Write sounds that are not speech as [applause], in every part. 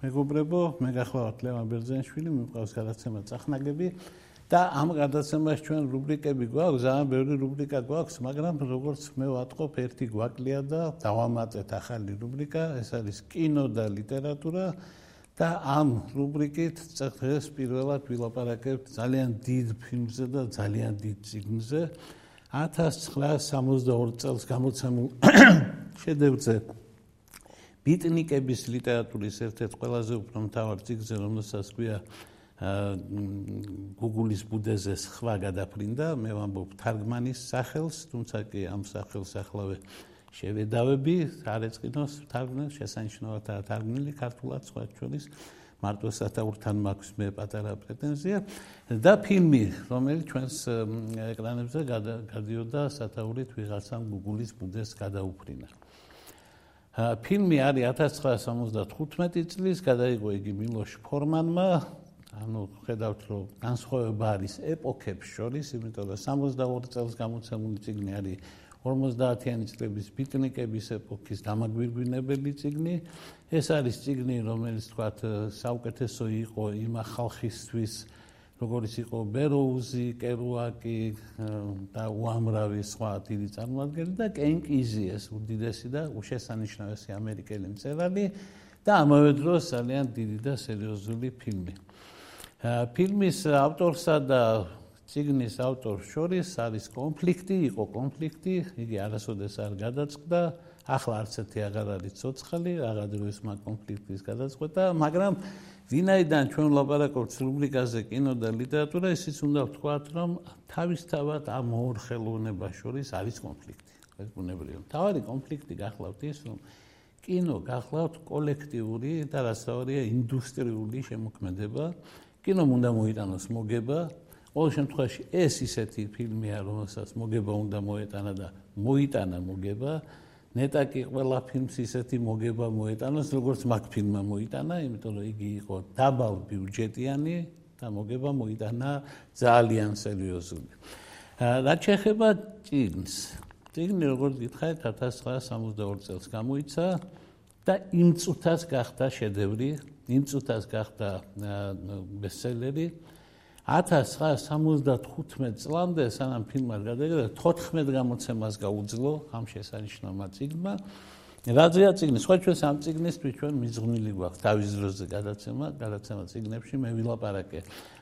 მეგობრებო, მე გახლავთ ლევან ბერძენიშვილი, მიყვავს გადაცემა წახნაგები. და ამ გადაცემაში ჩვენ რუბრიკები გვაქვს, ძალიან ბევრი რუბრიკა გვაქვს, მაგრამ როგორც მე ვატყობ, ერთი გვაკლია და დავამატეთ ახალი რუბრიკა, ეს არის კინო და ლიტერატურა და ამ რუბრიკით დღეს პირველად ვილაპარაკებთ ძალიან დიდ ფილმზე და ძალიან დიდ წიგნზე 1962 წელს გამოცემულ [coughs] შედევრზე ბიტნიკების ლიტერატურის ერთ-ერთ ყველაზე უფრო მთავარ წიგნზე, რომელსაც ქვია Google-ის ბუდეზე სხვა გადაფრინდა, მე ვამბობ თარგმანის სახელს, თუმცა კი ამ სახელს ახლავე შევედავები, არ ეწყინოს თარგმნის შესანიშნავად თარგმნილი ქართულად სხვა ჩვენის მარტო სათაურთან მაქვს მე პატარა პრეტენზია და ფილმი, რომელიც ჩვენს ეკრანებზე გადიოდა სათაურით ვიღაცამ Google-ის ბუდეს გადაუფრინა. ფილმი არის 1975 წლის, გადაიღო იგი მილოშ ფორმანმა, ანუ ხედავთ რომ განსხვავება არის ეპოქებს შორის, იმიტომ რომ 62 წელს გამოცემული წიგნი არის 50-იანი წლების ბიტნიკების ეპოქის დამაგვირგვინებელი წიგნი. ეს არის წიგნი, რომელიც თქვათ საუკეთესო იყო იმ ხალხისთვის, როგორც იყო ბეროუზი, კერუაკი და უამრავი სხვა დიდი წარმომადგენელი და კენკიზი ეს უდიდესი და უშესანიშნავესი ამერიკელი მწერალი და ამავე დროს ძალიან დიდი და სერიოზული ფილმი. ფილმის ავტორსა და ციგნის ავტორს შორის არის კონფლიქტი, იყო კონფლიქტი, იგი არასოდეს არ გადაწყდა, ახლა არც ერთი აღარ არის ცოცხალი, აღარ ის მაგ კონფლიქტის გადაწყვეტა, მაგრამ ვინაიდან ჩვენ ვლაპარაკობთ რუბრიკაზე კინო და ლიტერატურა, ისიც უნდა ვთქვათ, რომ თავისთავად ამ ორ ხელოვნებას შორის არის კონფლიქტი. ეს ბუნებრივია. თავარი კონფლიქტი გახლავთ ის, რომ კინო გახლავთ კოლექტიური და რასაორია ინდუსტრიული შემოქმედება. კინომ უნდა მოიტანოს მოგება. ყოველ შემთხვევაში ეს ისეთი ფილმია, რომელსაც მოგება უნდა მოეტანა და მოიტანა მოგება. ნეტა კი ყველა ფილმს ისეთი მოგება მოეტანოს, როგორც მაგ ფილმმა მოიტანა, იმიტომ რომ იგი იყო დაბალ ბიუჯეტიანი და მოგება მოიტანა ძალიან სერიოზული. რაც შეეხება წიგნს, წიგნი როგორც გითხარით 1962 წელს გამოიცა და იმ წუთას გახდა შედევრი, იმ წუთას გახდა ბესტსელერი 1975 წლამდე სანამ ფილმმა გადაიღო 14 გამოცემას გაუძლო ამ შესანიშნავმა წიგნმა. რაზეა წიგნი სხვა ჩვენ სამ წიგნისთვის ჩვენ მიზღვნილი გვაქვს. თავის დროზე გადაცემა გადაცემა წიგნებში მე ვილაპარაკე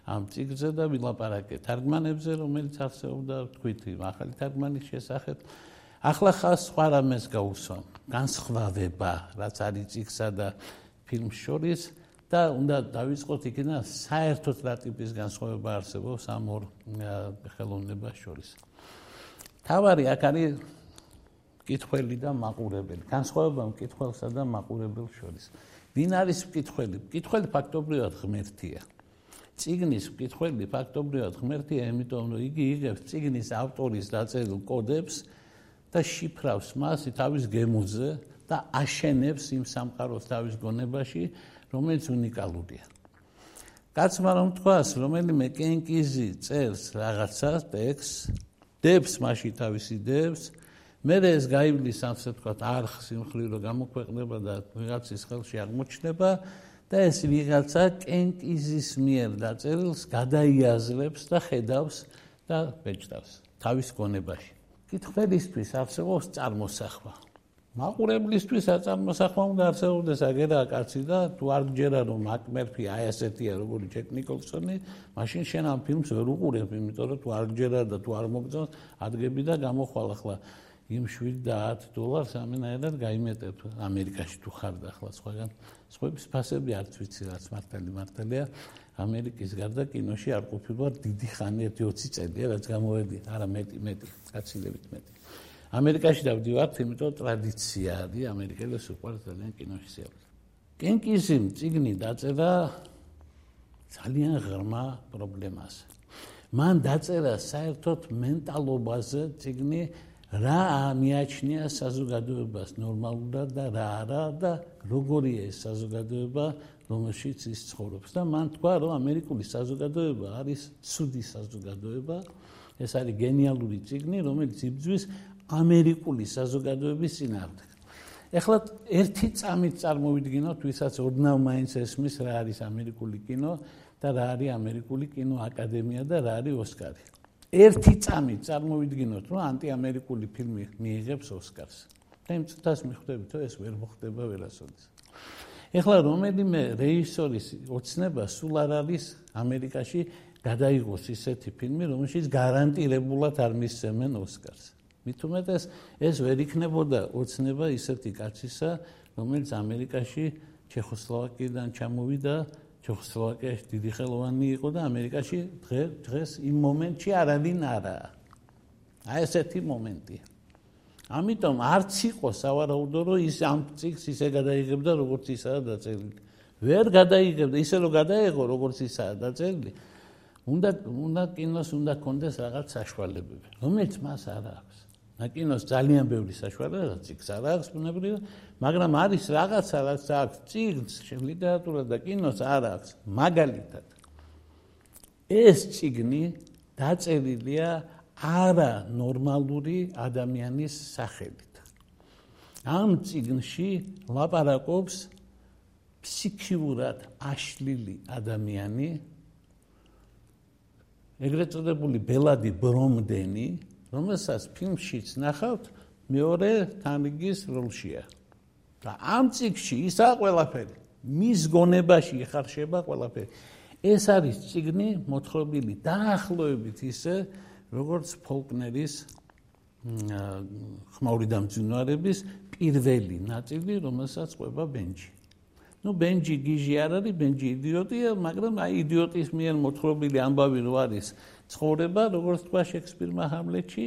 ამ წიგნზე და ვილაპარაკე თარგმანებზე რომელიც არსებობდა თქვითი ახალი თარგმანის შესახებ. ახლა ხას სხვა რამეს გაუსვამ განსხვავება რაც არის წიგსა და ფილმს შორის და უნდა დავიწყოთ იქიდან საერთოდ რა ტიპის განსხვავება არსებობს ამ ორ ხელოვნებას შორის. თავარი აქ არის კითხველი და მაყურებელი. განსხვავება მკითხველსა და მაყურებელს შორის. ვინ არის მკითხველი? მკითხველი ფაქტობრივად ღმერთია. ციგნის მკითხველი ფაქტობრივად ღმერთია, იმიტომ რომ იგი იღებს ციგნის ავტორის დაწერილ კოდებს და შიფრავს მას თავის გემოზე და აშენებს იმ სამყაროს თავის გონებაში, რომელიც უნიკალურია. კაცმა რომ თქვას, რომელიმე კენკიზი წერს რაღაცა ტექსტს, დებს მასში თავის იდეებს, მე ეს გაივლის ასე ვთქვათ, არხს იმხრივ რომ გამოქვეყნება და ვიღაცის ხელში აღმოჩნდება და ეს ვიღაცა კენკიზის მიერ დაწერილს გადაიაზრებს და ხედავს და ბეჭდავს თავის გონებაში. კითხველისთვის არსებობს წარმოსახვა. მაყურებლისთვის აწარმოსახვა უნდა არსებობდეს აგერა კაცი და თუ არ გჯერა რომ აკმერფი აი ასეთია როგორი ჯეკ ნიკოლსონი მაშინ შენ ამ ფილმს ვერ უყურებ იმიტომ რომ თუ არ გჯერა და თუ არ მოგწონს ადგები და გამოხვალ ახლა იმ 7 და 10 დოლარს ამენაერად გაიმეტებ ამერიკაში თუ ხარ და ახლა სხვაგან. სხვების ფასები არც ვიცი რაც მართალი მართალია ამერიკის გარდა კინოში არ ყოფილა დიდი ხანი 1-20 წელია რაც გამოვედი არა მეტი მეტი კაცილებით მეტი ამერიკაში დავდივართ, იმიტომ ტრადიცია არის ამერიკელებს უყვართ ძალიან კინოში სიახლე. კენკიზიმ ციგნი დაწერა ძალიან ღრმა პრობლემას. მან დაწერა საერთოდ მენტალობაზე ციგნი რა მიაჩნია საზოგადოებას ნორმალურად და რა არა და როგორია ეს საზოგადოება რომელშიც ის ცხოვრობს და მან თქვა რომ ამერიკული საზოგადოება არის ცუდი საზოგადოება ეს არის გენიალური ციგნი რომელიც იბძვის ამერიკული საზოგადოების წინააღმდეგ. ეხლა ერთი წამით წარმოვიდგინოთ ვისაც ოდნავ მაინც ესმის რა არის ამერიკული კინო და რა არის ამერიკული კინო აკადემია და რა არის ოსკარი. ერთი წამით წარმოვიდგინოთ რომ ანტიამერიკული ფილმი მიიღებს ოსკარს. და იმ წუთას მიხვდებით რომ ეს ვერ მოხდება ვერასოდეს. ეხლა რომელიმე რეჟისორის ოცნება სულ არ არის ამერიკაში გადაიღოს ისეთი ფილმი, რომელშიც გარანტირებულად არ მისცემენ ოსკარს. მით უმეტეს ეს ვერ იქნებოდა ოცნება ისეთი კაცისა, რომელიც ამერიკაში ჩეხოსლოვაკიიდან ჩამოვიდა, ჩეხოსლოვაკიაში დიდი ხელოვანი იყო და ამერიკაში დღეს იმ მომენტში არავინ არაა. აი ესეთი მომენტია. ამიტომ არც იყო სავარაუდო რომ ის ამ ციკს ისე გადაიღებდა როგორც ისაა დაწერილი. ვერ გადაიღებდა ისე რომ გადაიღო როგორც ისაა დაწერილი. უნდა უნდა კინოს უნდა კონდეს რაღაც საშუალებები, რომელიც მას არ აქვს. და კინოს ძალიან ბევრი საშუალებაა, ციკს არ აქვს ბუნებრივად, მაგრამ არის რაღაცა რაც აქვს ციკს, ლიტერატურა და კინოს არ აქვს. მაგალითად ეს ციგნი დაწერილია არა ნორმალური ადამიანის სახელით. ამ ციგნში ლაპარაკობს ფსიქიურად აშლილი ადამიანი, ეგრეთ წოდებული ბელადი ბრომდენი, რომელსაც ფილმშიც ნახავთ, მეორე თანრიგის როლშია. და ამ წიგნში ისაა ყველაფერი. მის გონებაში იხარშება ყველაფერი. ეს არის წიგნი მოთხრობილი დაახლოებით ისე, როგორც ფოლკნერის ხმაურიდან ძინვარების პირველი ნაწილი, რომელსაც ყვება ბენჯი. ну бенჯი გიჟი არ არის, бенჯი იდიოტია, მაგრამ აი იდიოტის მიერ მოთხრობილი ამბავი რო არის, ცხოვრება როგორც თქვა შექსპირმა ჰამლეტში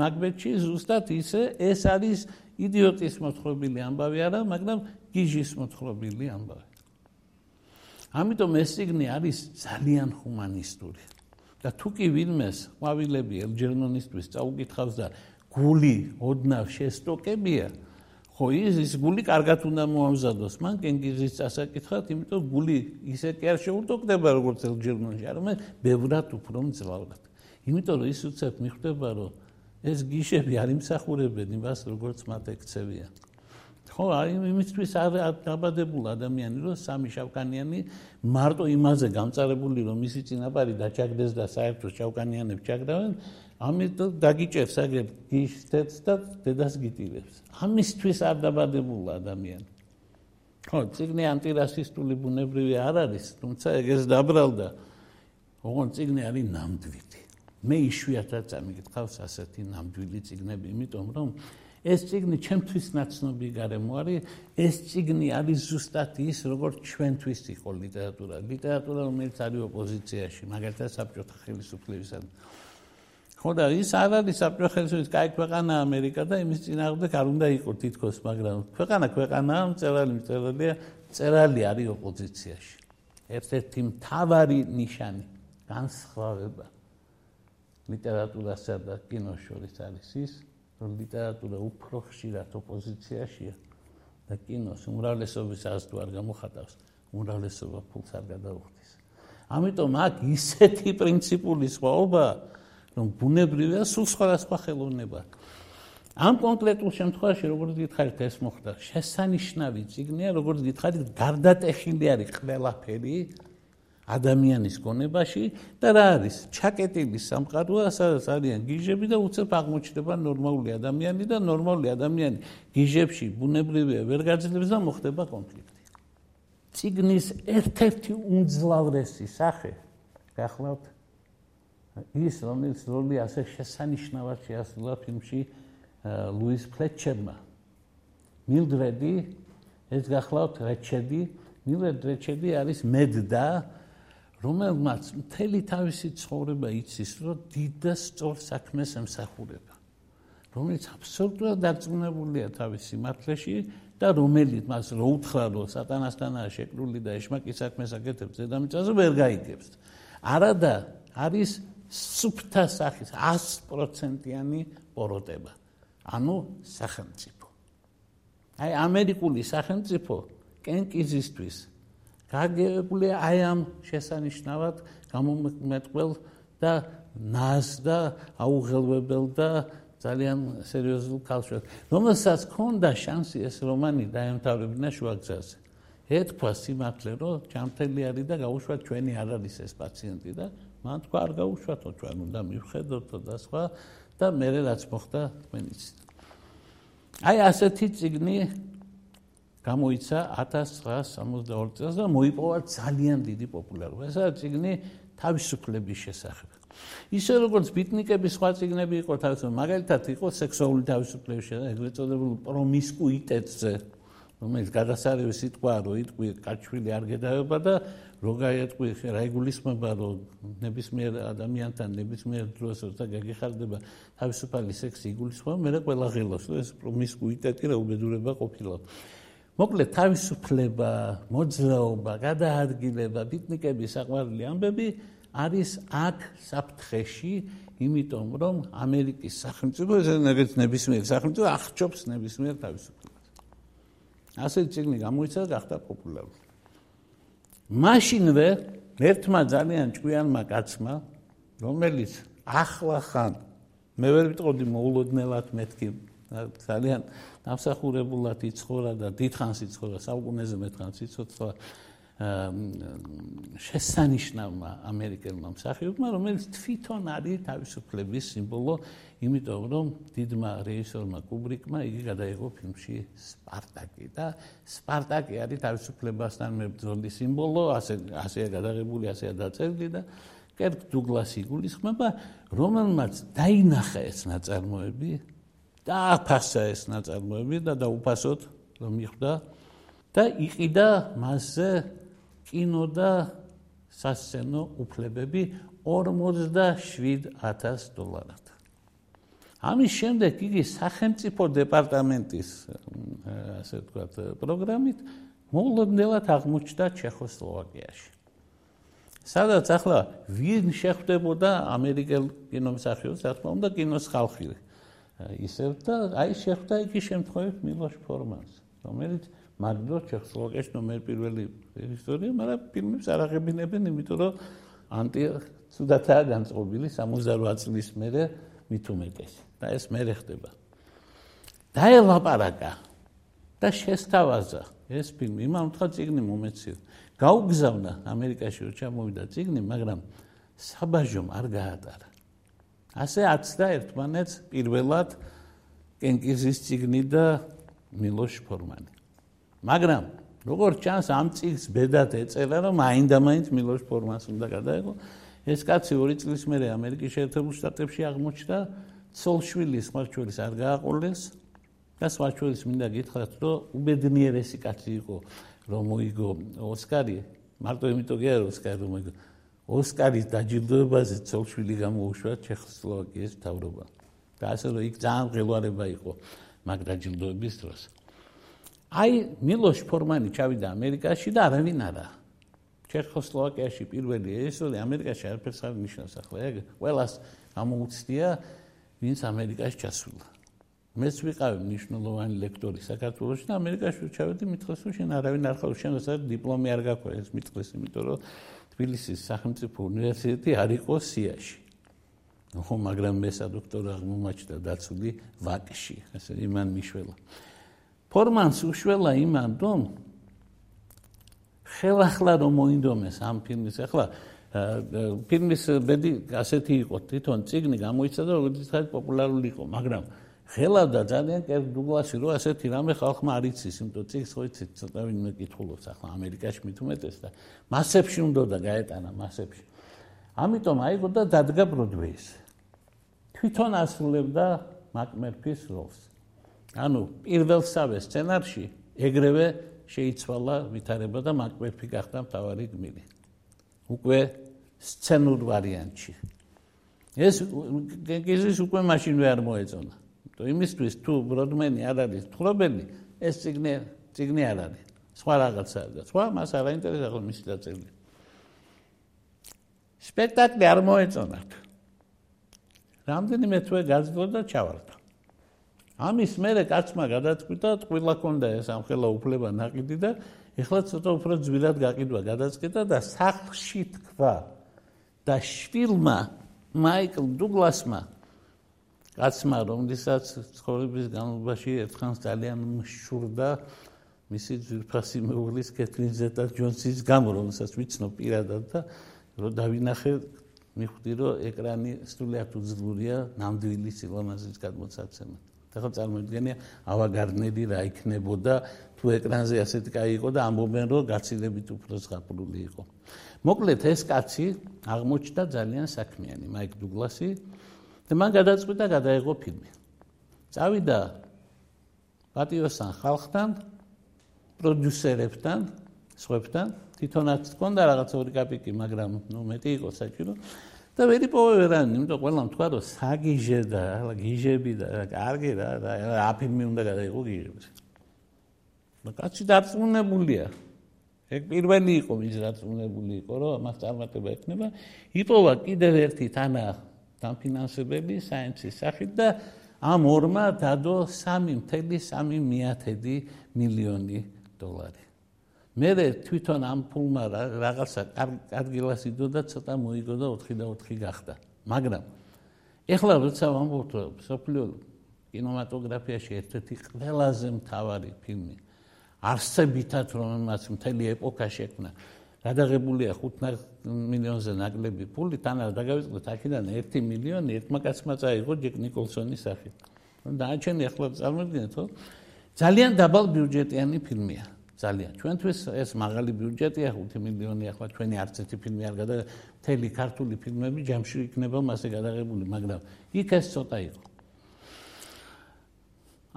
მაგბეთში ზუსტად ისე ეს არის იდიოტის მოთხრობილი ამბავი არა მაგრამ გიჟის მოთხრობილი ამბავი. ამიტომ ეს სიგნი არის ძალიან ჰუმანისტური. და თუ კი ვინმეს ყვავილები ელჯერნონისტვის წაუკითხავს და გული ოდნავ შესტოკებია ხო ის ის გული კარგად უნდა მოამზადოს. მან კენგიზის წასაკითხად იმიტომ გული ისე კი არ შეურტოკდება როგორც ელჯერნონში არამედ ბევრად უფრო მძლავრად. იმიტომ რომ ის უცებ მიხვდება რომ ეს გიშები არ იმსახურებენ იმას როგორც მათ ექცევიან. ხო, აი იმისთვის არ დაბადებულ ადამიანი რომ სამი შავკანიანი მარტო იმაზე გამწარებული რომ მისი წინაპარი დაჭაგდეს და საერთოდ შავკანიანებს ჩაგდავენ, ამიტომ დაგიჭერს აგერ გიშთებს და დედას გიტილებს. ამისთვის არ დაბადებულ ადამიანი. ხო, ციგნი ანტირასისტული ბუნებრივი არ არის, თუმცა ეგეს დაბრალდა. ოღონდ ციგნი არის ნამდვილი. მე იშვიათად წამიკითხავს ასეთი ნამდვილი ციგნები, იმიტომ რომ ეს ციგნი ჩემთვის ნაცნობი გარემო არის ეს ციგნი არის ზუსტად ის როგორც ჩვენთვის იყო ლიტერატურა ლიტერატურა რომელიც არის ოპოზიციაში მაგალითად საბჭოთა ხელისუფლებისგან ხო და ის არ არის საბჭოთა ხელისუფლების კაი ქვეყანა ამერიკა და იმის წინააღმდეგ არ უნდა იყოს თითქოს მაგრამ ქვეყანა ქვეყანაა მწერალი მწერალია წერალი არის ოპოზიციაში ერთ-ერთი მთავარი ნიშანი განსხვავება ლიტერატურასა და კინოს შორის არის ის რომ ლიტერატურა უფრო ხშირად ოპოზიციაშია და კინოს უმრავლესობის აზრს თუ არ გამოხატავს, უმრავლესობა ფულს არ გადაუხდის. ამიტომ აქ ისეთი პრინციპული სხვაობა, რომ ბუნებრივია სულ სხვადასხვა ხელოვნება. ამ კონკრეტულ შემთხვევაში როგორც გითხარით ეს მოხდა, შესანიშნავი ციგნია, როგორც გითხარით, გარდატეხილი არის ყველაფერი, ადამიანის გონებაში და რა არის? ჩაკეტილი სამყაროა სადაც არიან გიჟები და უცებ აღმოჩნდება ნორმალური ადამიანი და ნორმალური ადამიანი გიჟებში ბუნებრივია ვერ გაძლებს და მოხდება კონფლიქტი. ციგნის ერთ-ერთი უმძლავრესი სახე გახლავთ ის რომელიც როლი ასე შესანიშნავად შეასრულა ფილმში ლუის ფლეტჩერმა მილდრედი ეს გახლავთ რეჩედი მილდრედ რეჩედი არის მედდა რომელმაც მთელი თავისი ცხოვრება იცის, რომ დიდ და სწორ საქმეს ემსახურება. რომელიც აბსოლუტურად დარწმუნებულია თავის სიმართლეში და რომელიც მას რო უთხრა რომ სატანასთანაა შეკრული და ეშმაკის საქმეს აკეთებს დედამიწაზე ვერ გაიგებს. არადა არის სუფთა სახის 100%-იანი პოროტება. ანუ სახელმწიფო. აი ამერიკული სახელმწიფო კენკიზისთვის გაგებული აი ამ შესანიშნავად გამომეტყველ და ნას და აუღელვებელ და ძალიან სერიოზულ ქალშვილს, რომელსაც ჰქონდა შანსი ეს რომანი დაემთავრებინა შუაგზაზე. ეთქვა სიმართლე, რომ ჯანმრთელი არის და გაუშვა ჩვენი არ არის ეს პაციენტი და მან თქვა არ გაუშვათო ჩვენ უნდა მივხედოთ და სხვა და მე რაც მოხდა თქვენიც. აი ასეთი ციგნი გამოიცა 1962 წელს და მოიპოვა ძალიან დიდი პოპულარობა. ესა ციგნი თავისუფლების შესახებ. ისე როგორც ბიტნიკების სხვა ციგნები იყო თავისუფლ მაგალითად იყო სექსუალური თავისუფლების შესახებ ეგრეთ წოდებულ პრომისკუიტეტზე რომელიც გადასარევი სიტყვა რო იტყვი კაჩვილი არ გედაება და რო გაიეტყვი რა იგულისხმება რომ ნებისმიერ ადამიანთან ნებისმიერ დროს როცა გაგიხარდება თავისუფალი სექსი იგულისხმება მე რა ყველა ღილოს ეს პრომისკუიტეტი რა უბედურება ყოფილა მოკლედ თავისუფლება მოძრაობა გადაადგილება ბიტნიკების საყვარელი ამბები არის აქ საფრთხეში, იმიტომ რომ ამერიკის სახელმწიფო ესენებიც ნებისმიერ სახელმწიფო აღჭობს ნებისმიერ თავისუფლებას. ასე ციგნი გამოიცა და გახდა პოპულარული. მაშინვე ერთმა ძალიან ჭკვიანმა კაცმა, რომელიც ახლა ხან მე ვერ ვიტყოდი მოულოდნელად მეთქი ძალიან დამსახურებულად იცხოვრა და დიდხანს იცხოვრა საუკუნეზე მეტხანს იცოცხლა შესანიშნავმა ამერიკელმა მსახიობმა, რომელიც თვითონ არის თავისუფლების სიმბოლო, იმიტომ რომ დიდმა რეჟისორმა კუბრიკმა იგი გადაიღო ფილმში სპარტაკი და სპარტაკი არის თავისუფლებასთან მებრძოლი სიმბოლო, ასე ასეა გადაღებული, ასეა დაწერილი და კერკ დუგლასი გულისხმობა, რომელმაც დაინახა ეს ნაწარმოები და აფასა ეს ნაწარმოები და დაუფასოთ რომ მიხვდა და იყიდა მასზე კინო და სასცენო უფლებები 47000 დოლარად. ამის შემდეგ იგი სახელმწიფო დეპარტამენტის ასე ვთქვათ პროგრამით მოულოდნელად აღმოჩნდა ჩეხოსლოვაკიაში. სადაც ახლა ვინ შეხვდებოდა ამერიკელ კინომსახიობს, რა თქმა უნდა, კინოს ხალხი. ისევ და აი შეხვდა იგი შემთხვევით მილოშ ფორმანს, რომელიც მაგდრო ჩეხოსლოვაკიაში ნომერ პირველი რეჟისორია, მაგრამ ფილმებს არ აღებინებენ, იმიტომ რომ ანტი სუდათაა განწყობილი 68 წლის მერე უმეტესი. და ეს მერე ხდება. დაელაპარაკა და შესთავაზა ეს ფილმი, იმან უთხრა ციგნი მომეცი. გაუგზავნა ამერიკაში რო ჩამოვიდა ციგნი, მაგრამ საბაჟომ არ გაატარა. ასე აცდა ერთმანეთს პირველად კენკიზის ციგნი და მილოშ ფორმანი. მაგრამ როგორ ჩანს ამ წიგს ბედად ეწერა რომ აინდა-მაინც მილოშ ფორმას უნდა გადაეღო. ეს კაცი ორი წლის მერე ამერიკის შეერთებულ შტატებში აღმოჩნდა. ცოლშვილის ხმარჩველის არ გააყოლეს და ხმარჩველის მინდა გითხრათ რომ უბედნიერესი კაცი იყო რომ მოიგო ოსკარი. მარტო იმიტომ კი არა ოსკარი რომ მოიგო. ოსკარის დაჯილდოებაზე ცოლშვილი გამოუშვა ჩეხოსლოვაკიის მთავრობა. და ასე რომ იქ ძალიან ღელვარება იყო მაგ დაჯილდოების დროს აი მილოშ ფორმანი ჩავიდა ამერიკაში და არავინ არა. ჩეხოსლოვაკიაში პირველი ესოლი ამერიკაში არაფერს არ ნიშნავს ახლა ეგ ყველას გამოუცდია ვინც ამერიკაში ჩასულა. მეც ვიყავი მნიშვნელოვანი ლექტორი საქართველოში და ამერიკაში ჩავედი მითხეს რომ შენ არავინ არ ხარ შენ ეს დიპლომი არ გაქვს ეს მითხეს იმიტომ რომ თბილისის სახელმწიფო უნივერსიტეტი არ იყო სიაში. ხო მაგრამ მე სადოქტორო აღმოჩნდა დაცული ვაკში ასე იმან მიშველა ფორმანს უშველა იმან რომ ხელახლა რომ მოინდომეს ამ ფილმის ახლა ფილმის ბედი ასეთი იყო თვითონ ციგნი გამოიცა და როგორც ხარ პოპულარული იყო მაგრამ ხელავდა ძალიან კერ დუგლასი რომ ასეთი რამე ხალხმა არ იცის იმიტომ ციგს ხო იცით ცოტა ვინმე კითხულობს ახლა ამერიკაში მithumetes და მასებში უნდა და გაეტანა მასებში. ამიტომ აიგო და დადგა ბროდვეის. თვითონ ასრულებდა მაკმერფის როლს ანუ პირველსავე სცენარში ეგრევე შეიცვალა ვითარება და მაკბეთი გახდა მთავარი გმირი. უკვე სცენურ ვარიანტში. ეს გეზის უკვე მაშინვე არ მოეწონა. თუ იმისთვის თუ ბროდმენი არ არის თხრობელი, ეს ციგნი ციგნი არ არის. სხვა რაღაცაა და სხვა მას არ აინტერესებს მისი დაწერილი. სპექტაკლი არ მოეწონათ. რამდენიმე თვე გაძლო და ჩავარდა. ამის მერე კაცმა გადაწყვიტა, ყველა კონდა ეს ამხელა უფლება ნაკიდი და ეხლა ცოტა უფრო ძვირად გაყიდვა გადაწყვიტა და სახლში თქვა და შვილმა მაიკლ დუგლასმა კაცმა რომლისაც ცხოვრების განმავლობაში ერთხანს ძალიან მშურდა მისი ძვირფასი მეუღლის კეთრინ ზეტა ჯონსის გამო რომელსაც ვიცნობ პირადად და რომ დავინახე მიხვდი რომ ეკრანი სრულიად უძლურია ნამდვილი სილამაზის გადმოცემად. ხა წარმოიდგენია ავანგარდნერი რა იქნებოდა თუ ეკრანზე ასეთი კაი იყო და ამბობენ რომ გაცილებით უფრო ზღაპრული იყო. მოკლედ ეს კაცი აღმოჩნდა ძალიან საქმიანი მაიკ დუგლასი და მან გადაწყვიტა გადაეღო ფილმი. წავიდა პატიოსთან ხალხთან, პროდიუსერებთან, სხვებთან, თვითონაც ჰქონდა რაღაც ორი კაპიკი, მაგრამ ნუ მეტი იყო საჭირო. და ვერ იპოვე ვერანი, იმიტომ ყველამ თქვა რომ საგიჟე და ახლა გიჟები და კარგი რა, რა ფილმი უნდა გადაიღო გიჟებს. და კაცი დარწმუნებულია. ეგ პირველი იყო ის დარწმუნებული იყო, რომ მას წარმატება ექნება. იპოვა კიდევ ერთი თანა დამფინანსებელი საინცის სახით და ამ ორმა დადო 3.3 მიათედი მილიონი დოლარი. მე თვითონ ამ ფულმა რაღაცა კარგილას იდო და ცოტა მოიგო და 4 და 4 გახდა. მაგრამ ეხლა როცა ვამბობთ სოფლიო კინემატოგრაფიაში ერთ-ერთი ყველაზე მთავარი ფილმი არსებითად რომელმაც მთელი ეპოქა შექმნა გადაღებულია 5 მილიონზე ნაკლები ფული თან არ დაგავიწყდეთ აქედან 1 მილიონი ერთმა კაცმა წაიღო ჯეკ ნიკოლსონის სახით. და აჩენი ახლა წარმოიდგინეთ ხო? ძალიან დაბალ ბიუჯეტიანი ფილმია. ძალიან. ჩვენთვის ეს მაღალი ბიუჯეტია, 5 მილიონი ახლა ჩვენი არც ერთი ფილმი არ გადა მთელი ქართული ფილმები ჯამში იქნება მასე გადაღებული, მაგრამ იქ ეს ცოტა იყო.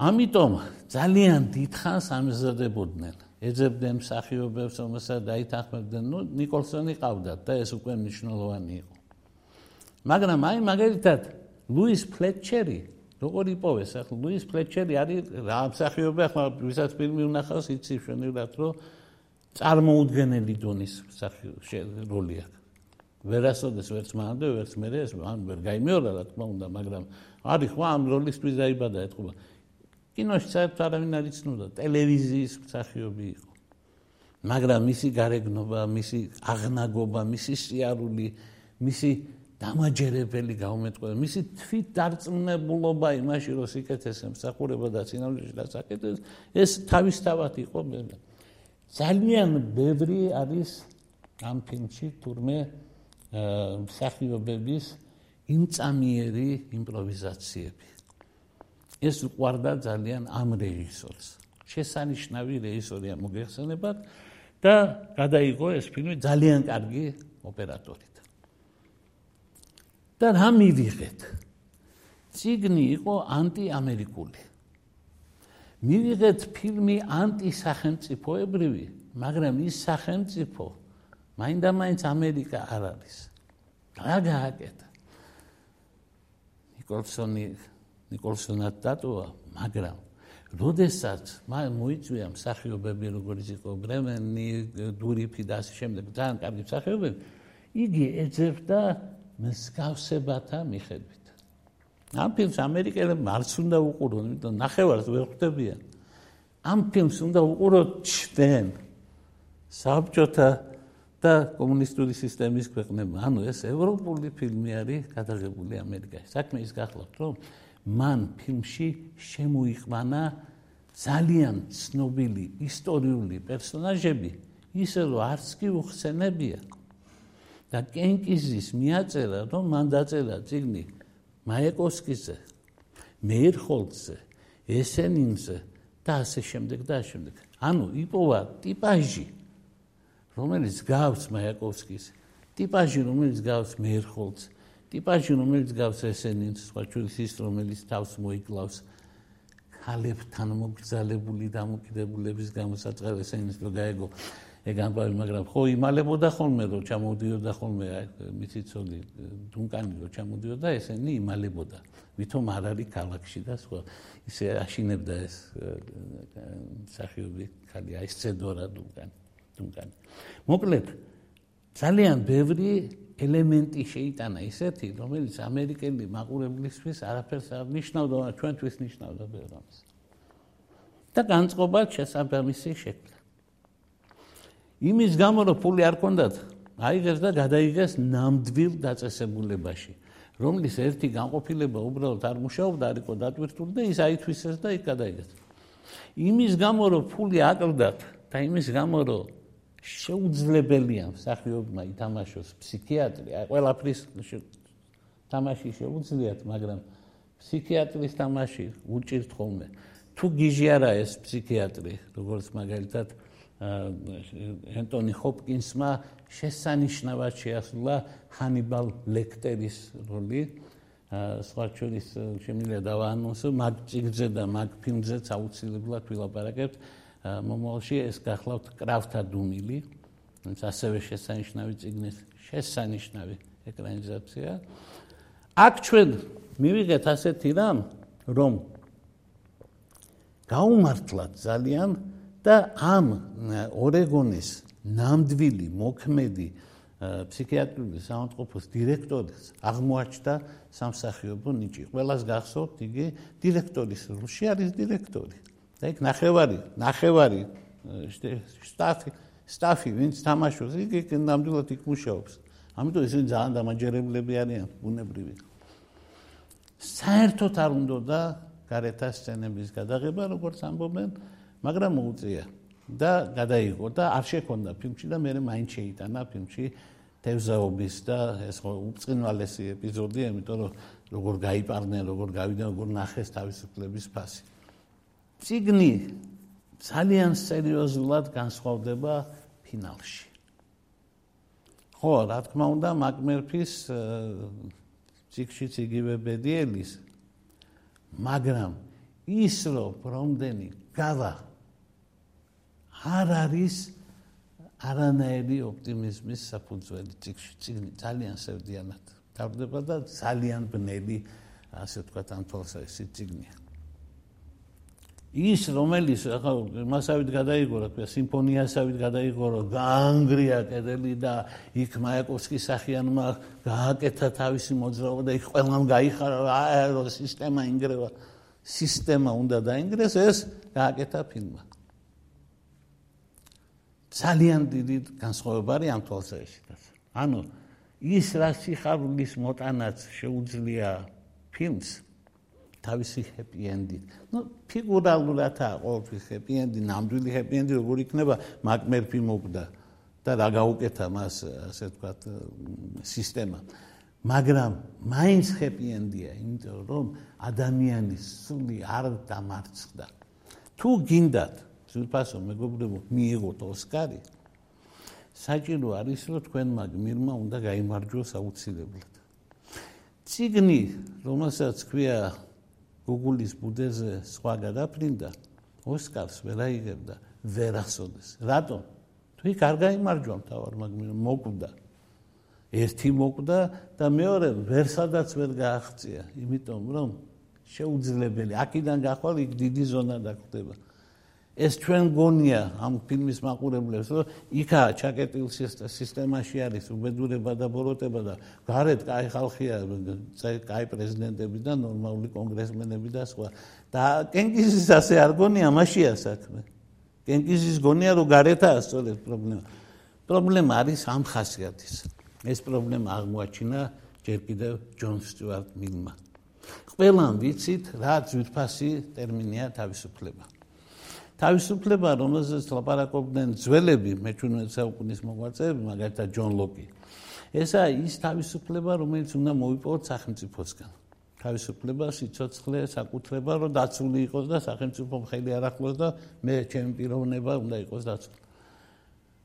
ამიტომ ძალიან დიდხანს ამზადებოდნენ. ეძებდნენ მსახიობებს, რომელსაც დაითანხმებდნენ, ну نيكოლსონი ყავდათ და ეს უკვე მნიშვნელოვანი იყო. მაგრამ აი მაგალითად ლუის ფლეტჩერი როგორ იპოვეს? ახლა ლუის ფლეტჩერი არის რა მსახიობი ახლა ვისაც ფილმი უნახავს იცი შენილად რომ წარმოუდგენელი დონის მსახიობი როლი აქვს. ვერასოდეს ვერც მანდე ვერც მე ეს მან ვერ გაიმეორა რა თქმა უნდა მაგრამ არის ხო ამ როლისთვის დაიბადა ეთქობა კინოში საერთოდ არავინ არ იცნობდა ტელევიზიის მსახიობი იყო. მაგრამ მისი გარეგნობა მისი აღნაგობა მისი სიარული მისი დამაჯერებელი გაუმეტყველება მისი თვით დარწმუნებულობა იმაში რომ სიკეთეს ემსახურება და სინამდვილეში დასაკეთეს ეს თავისთავად იყო ძალიან ბევრი არის ამ ფილმში თურმე მსახიობების იმწამიერი იმპროვიზაციები. ეს უყარდა ძალიან ამ რეჟისორს. შესანიშნავი რეჟისორია მოგეხსენებათ და გადაიღო ეს ფილმი ძალიან კარგი ოპერატორი და რა მივიღეთ? ციგნი იყო ანტიამერიკული. მივიღეთ ფილმი ანტისახელმწიფოებრივი, მაგრამ ის სახელმწიფო მაინდა-მაინც ამერიკა არ არის. რა გააკეთა? ნიკოლსონი ნიკოლსონად დატოვა, მაგრამ როდესაც მან მოიწვია მსახიობები, როგორც იყო ბრემენი, დურიფი და ასე შემდეგ, ძალიან კარგი მსახიობები, იგი ეძებდა მსგავსებათა მიხედვით. ამ ფილმს ამერიკელები მარც უნდა უყურონ, იმიტომ ნახევარს ვერ ხვდებიან. ამ ფილმს უნდა უყუროთ ჩვენ საბჭოთა და კომუნისტური სისტემის ქვეყნებმა. ანუ ეს ევროპული ფილმი არის გადაღებული ამერიკაში. საქმე ის გახლავთ, რომ მან ფილმში შემოიყვანა ძალიან ცნობილი ისტორიული პერსონაჟები, ისე რომ არც კი უხსენებია. და კენკიზის მიაწერა, რომ მან დაწერა ციგნი მაიაკოვსკიზე, მეერხოლცზე, ესენინზე და ასე შემდეგ და ასე შემდეგ. ანუ იპოვა ტიპაჟი, რომელიც გავს მაიაკოვსკის, ტიპაჟი, რომელიც გავს მეერხოლცს, ტიპაჟი, რომელიც გავს ესენინს, სხვა ჩვენს ის, რომელიც თავს მოიკლავს ხალებთან მოგზალებული დამოკიდებულების გამოსაწყალ ესენინს რო გაეგო. ეგ ამბავი, მაგრამ ხო იმალებოდა ხოლმე რომ ჩამოდიოდა ხოლმე მიცი ცოდი დუნკანი რომ ჩამოდიოდა ესენი იმალებოდა. ვითომ არ არის ქალაქში და სხვა ისე აშინებდა ეს სახიობი ხალი აი სცედორა დუნკანი. დუნკანი. მოკლედ ძალიან ბევრი ელემენტი შეიტანა ისეთი, რომელიც ამერიკელი მაყურებლისთვის არაფერს არ ნიშნავდა, ჩვენთვის ნიშნავდა ბევრ ამას. და განწყობა შესაბამისი შექმნა. იმის გამო რომ ფული არ კონდათ, აიღეს და გადაიღეს ნამდვილ დაწესებულებაში, რომლის ერთი განყოფილება უბრალოდ არ მუშაობდა, არ იყო დატვირთული და ის აითვისეს და იქ გადაიღეს. იმის გამო რომ ფული აკლდათ და იმის გამო რომ შეუძლებელია მსახიობმა ითამაშოს ფსიქიატრი, აი ყველაფრის თამაში შეუძლიათ, მაგრამ ფსიქიატრის თამაში უჭირთ ხოლმე. თუ გიჟი არა ეს ფსიქიატრი, როგორც მაგალითად ენტონი ჰოპკინსმა შესანიშნავად შეასრულა ჰანიბალ ლექტერის როლი. სხვა ჩვენის შემიძლია დავაანონსო მაგ წიგნზე და მაგ ფილმზეც აუცილებლად ვილაპარაკებთ. მომავალში ეს გახლავთ კრავთა დუმილი, ეს ასევე შესანიშნავი წიგნის შესანიშნავი ეკრანიზაცია. აქ ჩვენ მივიღეთ ასეთი რამ, რომ გაუმართლად ძალიან და ამ ორეგონის ნამდვილი მოქმედი ფსიქიატრიული საავადმყოფოს დირექტორის აღმოაჩნდა სამსახიობო ნიჭი. ყველას გახსოვთ, იგი დირექტორის როლში არის დირექტორი. და იქ ნახევარი, ნახევარი სტაფი, სტაფი, ვინც თამაშობს, იგი ნამდვილად იქ მუშაობს. ამიტომ ისინი ძალიან დამაჯერებლები არიან, ბუნებრივი. საერთოდ არ უნდა და გარეთა სცენების გადაღება, როგორც ამბობენ, მაგრამ მოუწია და გადაიღო და არ შექონდა ფილმში და მე მაინც შეიტანა ფილმში თევზაობის და ეს უწყინვალესი ეპიზოდია, იმიტომ რომ როგორ გაიპარნენ, როგორ გავიდა, როგორ ნახეს თავისუფლების ფასი. ციგნი ძალიან სერიოზულად განსხვავდება ფინალში. ხო, რა თქმა უნდა, მაკმერფის ციგშიც იგივე ბედიელის მაგრამ ის რომ პრომდენი გავა არ არის არანაირი ოპტიმიზმის საფუძველი ციგში ციგნი ძალიან სევდიანად თავდება და ძალიან ბნელი ასე ვთქვათ ამ თვალსაზრისით ციგნია ის რომელიც ახლა მასავით გადაიგო რა ქვია სიმფონიასავით გადაიგო რომ გაანგრია კედელი და იქ მაიაკოვსკის სახიანმა გააკეთა თავისი მოძრაობა და იქ ყველამ გაიხარა აერო სისტემა ინგრევა. სისტემა უნდა დაინგრეს ეს გააკეთა ფილმმა ძალიან დიდი განსხვავება არის ამ თვალსაზრისით ანუ ის რა სიხარულის მოტანაც შეუძლია ფილმს თავისი ჰეპი ენდი. ნუ ფიგურალურადაა ყოველთვის ჰეპი ენდი, ნამდვილი ჰეპი ენდი როგორ იქნება მაკმერფი მოკდა და რა გაუკეთა მას ასე ვთქვათ სისტემა. მაგრამ მაინც ჰეპი ენდია, იმიტომ რომ ადამიანის სული არ დამარცხდა. თუ გინდათ ზურფასო მეგობრებო მიიღოთ ოსკარი საჭირო არის რომ თქვენმა გმირმა უნდა გამოიმარჯვოს აუცილებლად. ციგნი, რომელსაც ქვია გუგულის ბუდეზე სხვა გადაფრინდა ოსკარს ვერ აიღებდა ვერასოდეს. რატომ? თუ იქ არ გამოიმარჯვა თავარ მაგრამ მოკვდა. ერთი მოკვდა და მეორე ვერ სადაც ვერ გააღწია იმიტომ რომ შეუძლებელი აქედან გახვალ იქ დიდი ზონა დაგხვდება ეს ჩვენ გონია ამ ფილმის მაყურებლებს რომ იქა ჩაკეტილ სისტემაში არის უბედურება და ბოროტება და გარეთ კაი ხალხია კაი პრეზიდენტები და ნორმალური კონგრესმენები და სხვა. და კენგიზის ასე არ გონია მასია საქმე. კენგიზის გონია რომ გარეთაა სწორედ პრობლემა. პრობლემა არის ამ ხასიათის. ეს პრობლემა აღმოაჩინა ჯერ კიდევ ჯონ სტიუარტ მილმა. ყველამ ვიცით რა ძვირფასი ტერმინია თავისუფლება თავისუფლება, რომელზეც ლაპარაკობდნენ ძველები, მე-18 საუკუნის მოღვაწეები, მაგალითად ჯონ ლოკი. ესა ის თავისუფლება, რომელიც უნდა მოიპოვოთ სახელმწიფოსგან. თავისუფლება, სიცოცხლე, საკუთრება, რომ დაცული იყოს და სახელმწიფო მხელი არ ახლოს და მე ჩემი პიროვნება უნდა იყოს დაცული.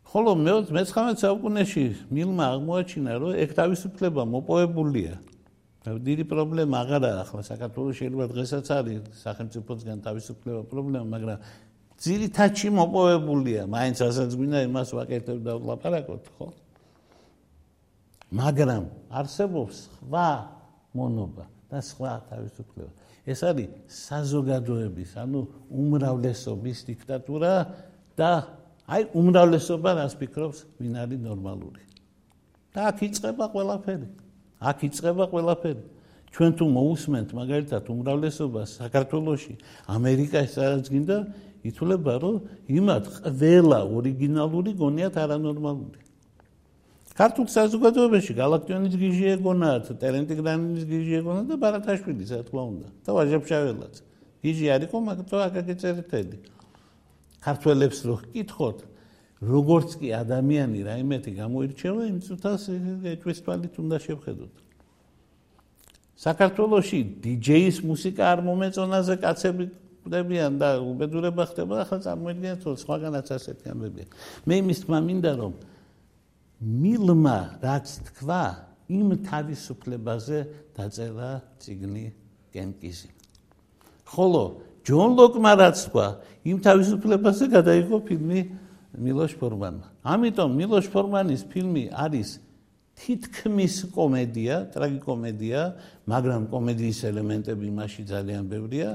ხოლო მე-19 საუკუნეში მილმა აღმოაჩინა, რომ ეგ თავისუფლება მოპოვებულია. დიდი პრობლემა აღარა ახლა საქართველოს შეიძლება დღესაც არის სახელმწიფოსგან თავისუფლება პრობლემა, მაგრამ ძირითადში მოპოვებულია, მაინც ასაც გვინდა იმას ვაკეთებ და ვლაპარაკოთ, ხო? მაგრამ არსებობს სხვა მონობა და სხვა თავისუფლება. ეს არის საზოგადოების, ანუ უმრავლესობის დიქტატურა და აი უმრავლესობა რას ფიქრობს, ვინ არის ნორმალური. და აქ იწყება ყველაფერი. აქ იწყება ყველაფერი. ჩვენ თუ მოусმენთ მაგალითად უმრავლესობას საქართველოში, ამერიკაში სადაც გინდა, ითვლება, რომ იმათ ყველა ორიგინალური გონიათ არანორმალური. ქართულ საზოგადოებაში გალაქტიონის გიჟი ეგონათ, ტერენტი გრანინის გიჟი ეგონათ და ბარათაშვილი, რა თქმა უნდა, და ვაჟაბშაველაც. გიჟი არ იყო, მაგრამ აკაკეწერეთელი. ქართველებს რო გკითხოთ, როგორც კი ადამიანი რაიმეთი გამოირჩევა, იმ წუთას ეჭვის თვალით უნდა შევხედოთ. საქართველოში დიჯეის მუსიკა არ მომეწონაზე კაცები ყვდებიან და უბედურება ხდება, ახლა წარმოიდგინეთ, რომ სხვაგანაც ასეთი ამბებია. მე იმის თქმა მინდა რომ მილმა რაც თქვა იმ თავისუფლებაზე დაწერა ციგნი კენკიზი. ხოლო ჯონ ლოკმა რაც თქვა იმ თავისუფლებაზე გადაიღო ფილმი მილოშ ფორმანმა ამიტომ მილოშ ფორმანის ფილმი არის თითქმის კომედია ტრაგიკომედია მაგრამ კომედიის ელემენტები მასში ძალიან ბევრია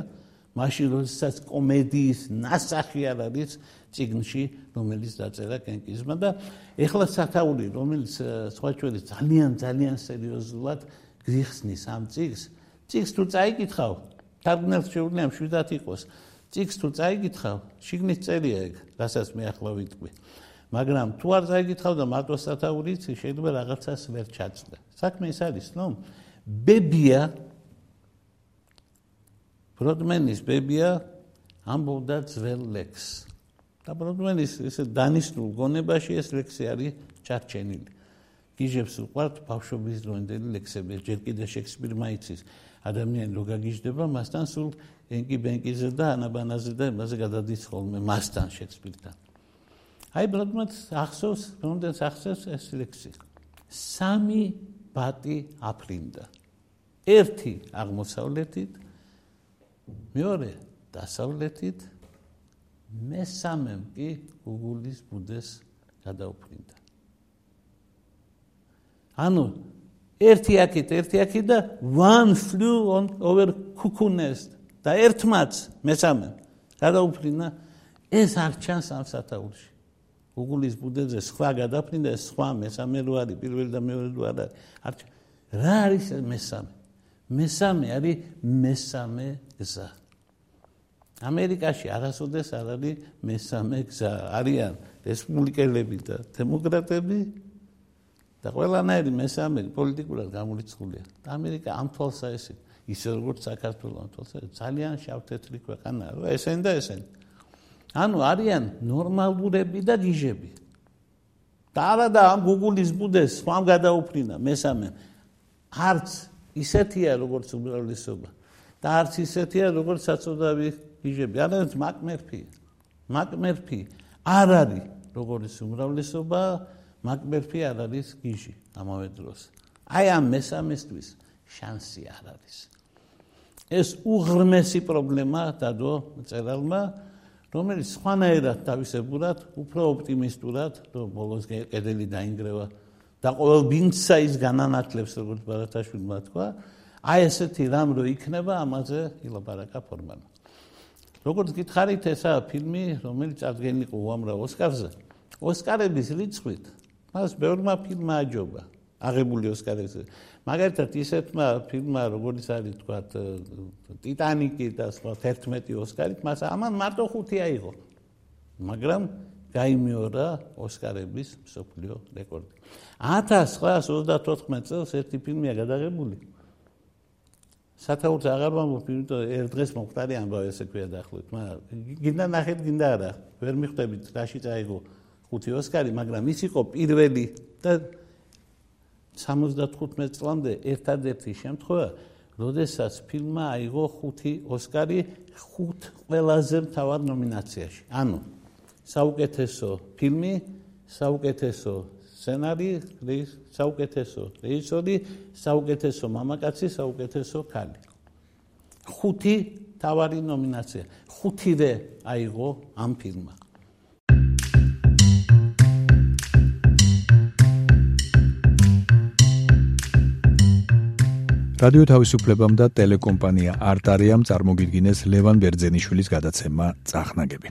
მაშინ როდესაც კომედიის ნასახი არ არის ციგნში რომელიც დაწერა კენკიზმა და ეხლა სათაური რომელიც სხვა ჩვენი ძალიან ძალიან სერიოზულად გიხსნის ამ ციგს ციგს თუ წაიკითხავ თარგმნელს შეუძლია მშვიდად იყოს. ციგს თუ წაიკითხავ შიგნის წერია ეგ რასაც მე ახლა ვიტყვი. მაგრამ თუ არ წაიკითხავ და მარტო სათაური იცი შეიძლება რაღაცას ვერ ჩაწდა საქმე ის არის ნუ ბებია ბროდმენის ბებია ამბობდა ძველ ლექსს და პრობლემის ესე დანიშნულ გონებაში ეს ლექსი არის ჩარჩენილი. გიჟებს უყვართ ბავშვობის დროინდელი ლექსები, ჯერ კიდე შექსპირმა იცის. ადამიანი რო გაგიჟდება, მასთან სულ ენკი ბენკიზე და ანაბანაზე და მასე გადადის ხოლმე მასთან შექსპირთან. აი ბროდმაც ახსოვს, რომდენს ახსოვს ეს ლექსი. სამი ბატი აფრინდა. ერთი აღმოსავლეთით, მეორე დასავლეთით მესამემ კი გუგულის ბუდეს გადაუფრინდა. ანუ ერთი აქეთ, ერთი აქეთ და one flew on over cuckoo nest და ერთმაც მესამემ გადაუფრინდა ეს არ ჩანს ამ სათაურში. გუგულის ბუდეზე სხვა გადაფრინდა, სხვა მესამე რო არის, პირველი და მეორე რო არის. არ რა არის მესამე? მესამე არის მესამე გზა. ამერიკაში არასოდეს არ არის მესამე გზა. არიან რესპუბლიკელები და დემოკრატები და ყველანაირი მესამე პოლიტიკურად გამორიცხულია. და ამერიკა ამ თვალსა ესე ისე როგორც საქართველოს ამ თვალსა ძალიან შავთეთრი ქვეყანაა რა ესენ და ესენ. ანუ არიან ნორმალურები და გიჟები. და არა და ამ გუგულის ბუდეს სვამ გადაუფრინა მესამე. არც ისეთია როგორც უმრავლესობა და არც ისეთია როგორც საწოდავი გიჟები არანც მაკმერფი. მაკმერფი არ არის როგორც უმრავლესობა მაკმერფი არ არის გიჟი ამავე დროს. აი ამ მესამესთვის შანსი არ არის. ეს უღრმესი პრობლემა დადო წერალმა რომელიც სხვანაირად თავისებურად უფრო ოპტიმისტურად რომ ბოლოს კედელი დაინგრევა და ყოველ ბინცა ის განანათლებს როგორც ბარათაშვილმა თქვა აი ესეთი რამ რო იქნება ამაზე ილაპარაკა ფორმალურად როგორც გითხარით, ესა ფილმი, რომელიც წარდგენილი უამრავ ოსკარზე. ოსკარების რიცხვით მას ბევრმა ფილმმა აჯობა, აღებული ოსკარებზე. მაგალითად, ისეთმა ფილმმა, როგორც არის თქვა, ტიტანიკი და სხვა 11 ოსკარით, მას ამან მარტო 5 აიღო. მაგრამ გაიმეორა ოსკარების მსოფლიო რეკორდი. 1934 წელს ერთი ფილმია გადაღებული, სათაურს აღარ ვამბობ, იმიტომ ერთ დღეს მომხდარი ამბავ ესე ქვია დაახლოებით, მაგრამ გინდა ნახეთ, გინდა არა. ვერ მიხვდებით რაში წაიღო ხუთი ოსკარი, მაგრამ ის იყო პირველი და 75 წლამდე ერთადერთი შემთხვევა, როდესაც ფილმმა აიღო ხუთი ოსკარი ხუთ ყველაზე მთავარ ნომინაციაში. ანუ საუკეთესო ფილმი, საუკეთესო სცენარი, საუკეთესო რეჟისორი, საუკეთესო მამაკაცი, საუკეთესო ქალი. ხუთი თავარი ნომინაცია. ხუთივე აიღო ამ ფილმმა. რადიო თავისუფლებამ და ტელეკომპანია არტარიამ წარმოგიდგინეს ლევან ბერძენიშვილის გადაცემა წახნაგები.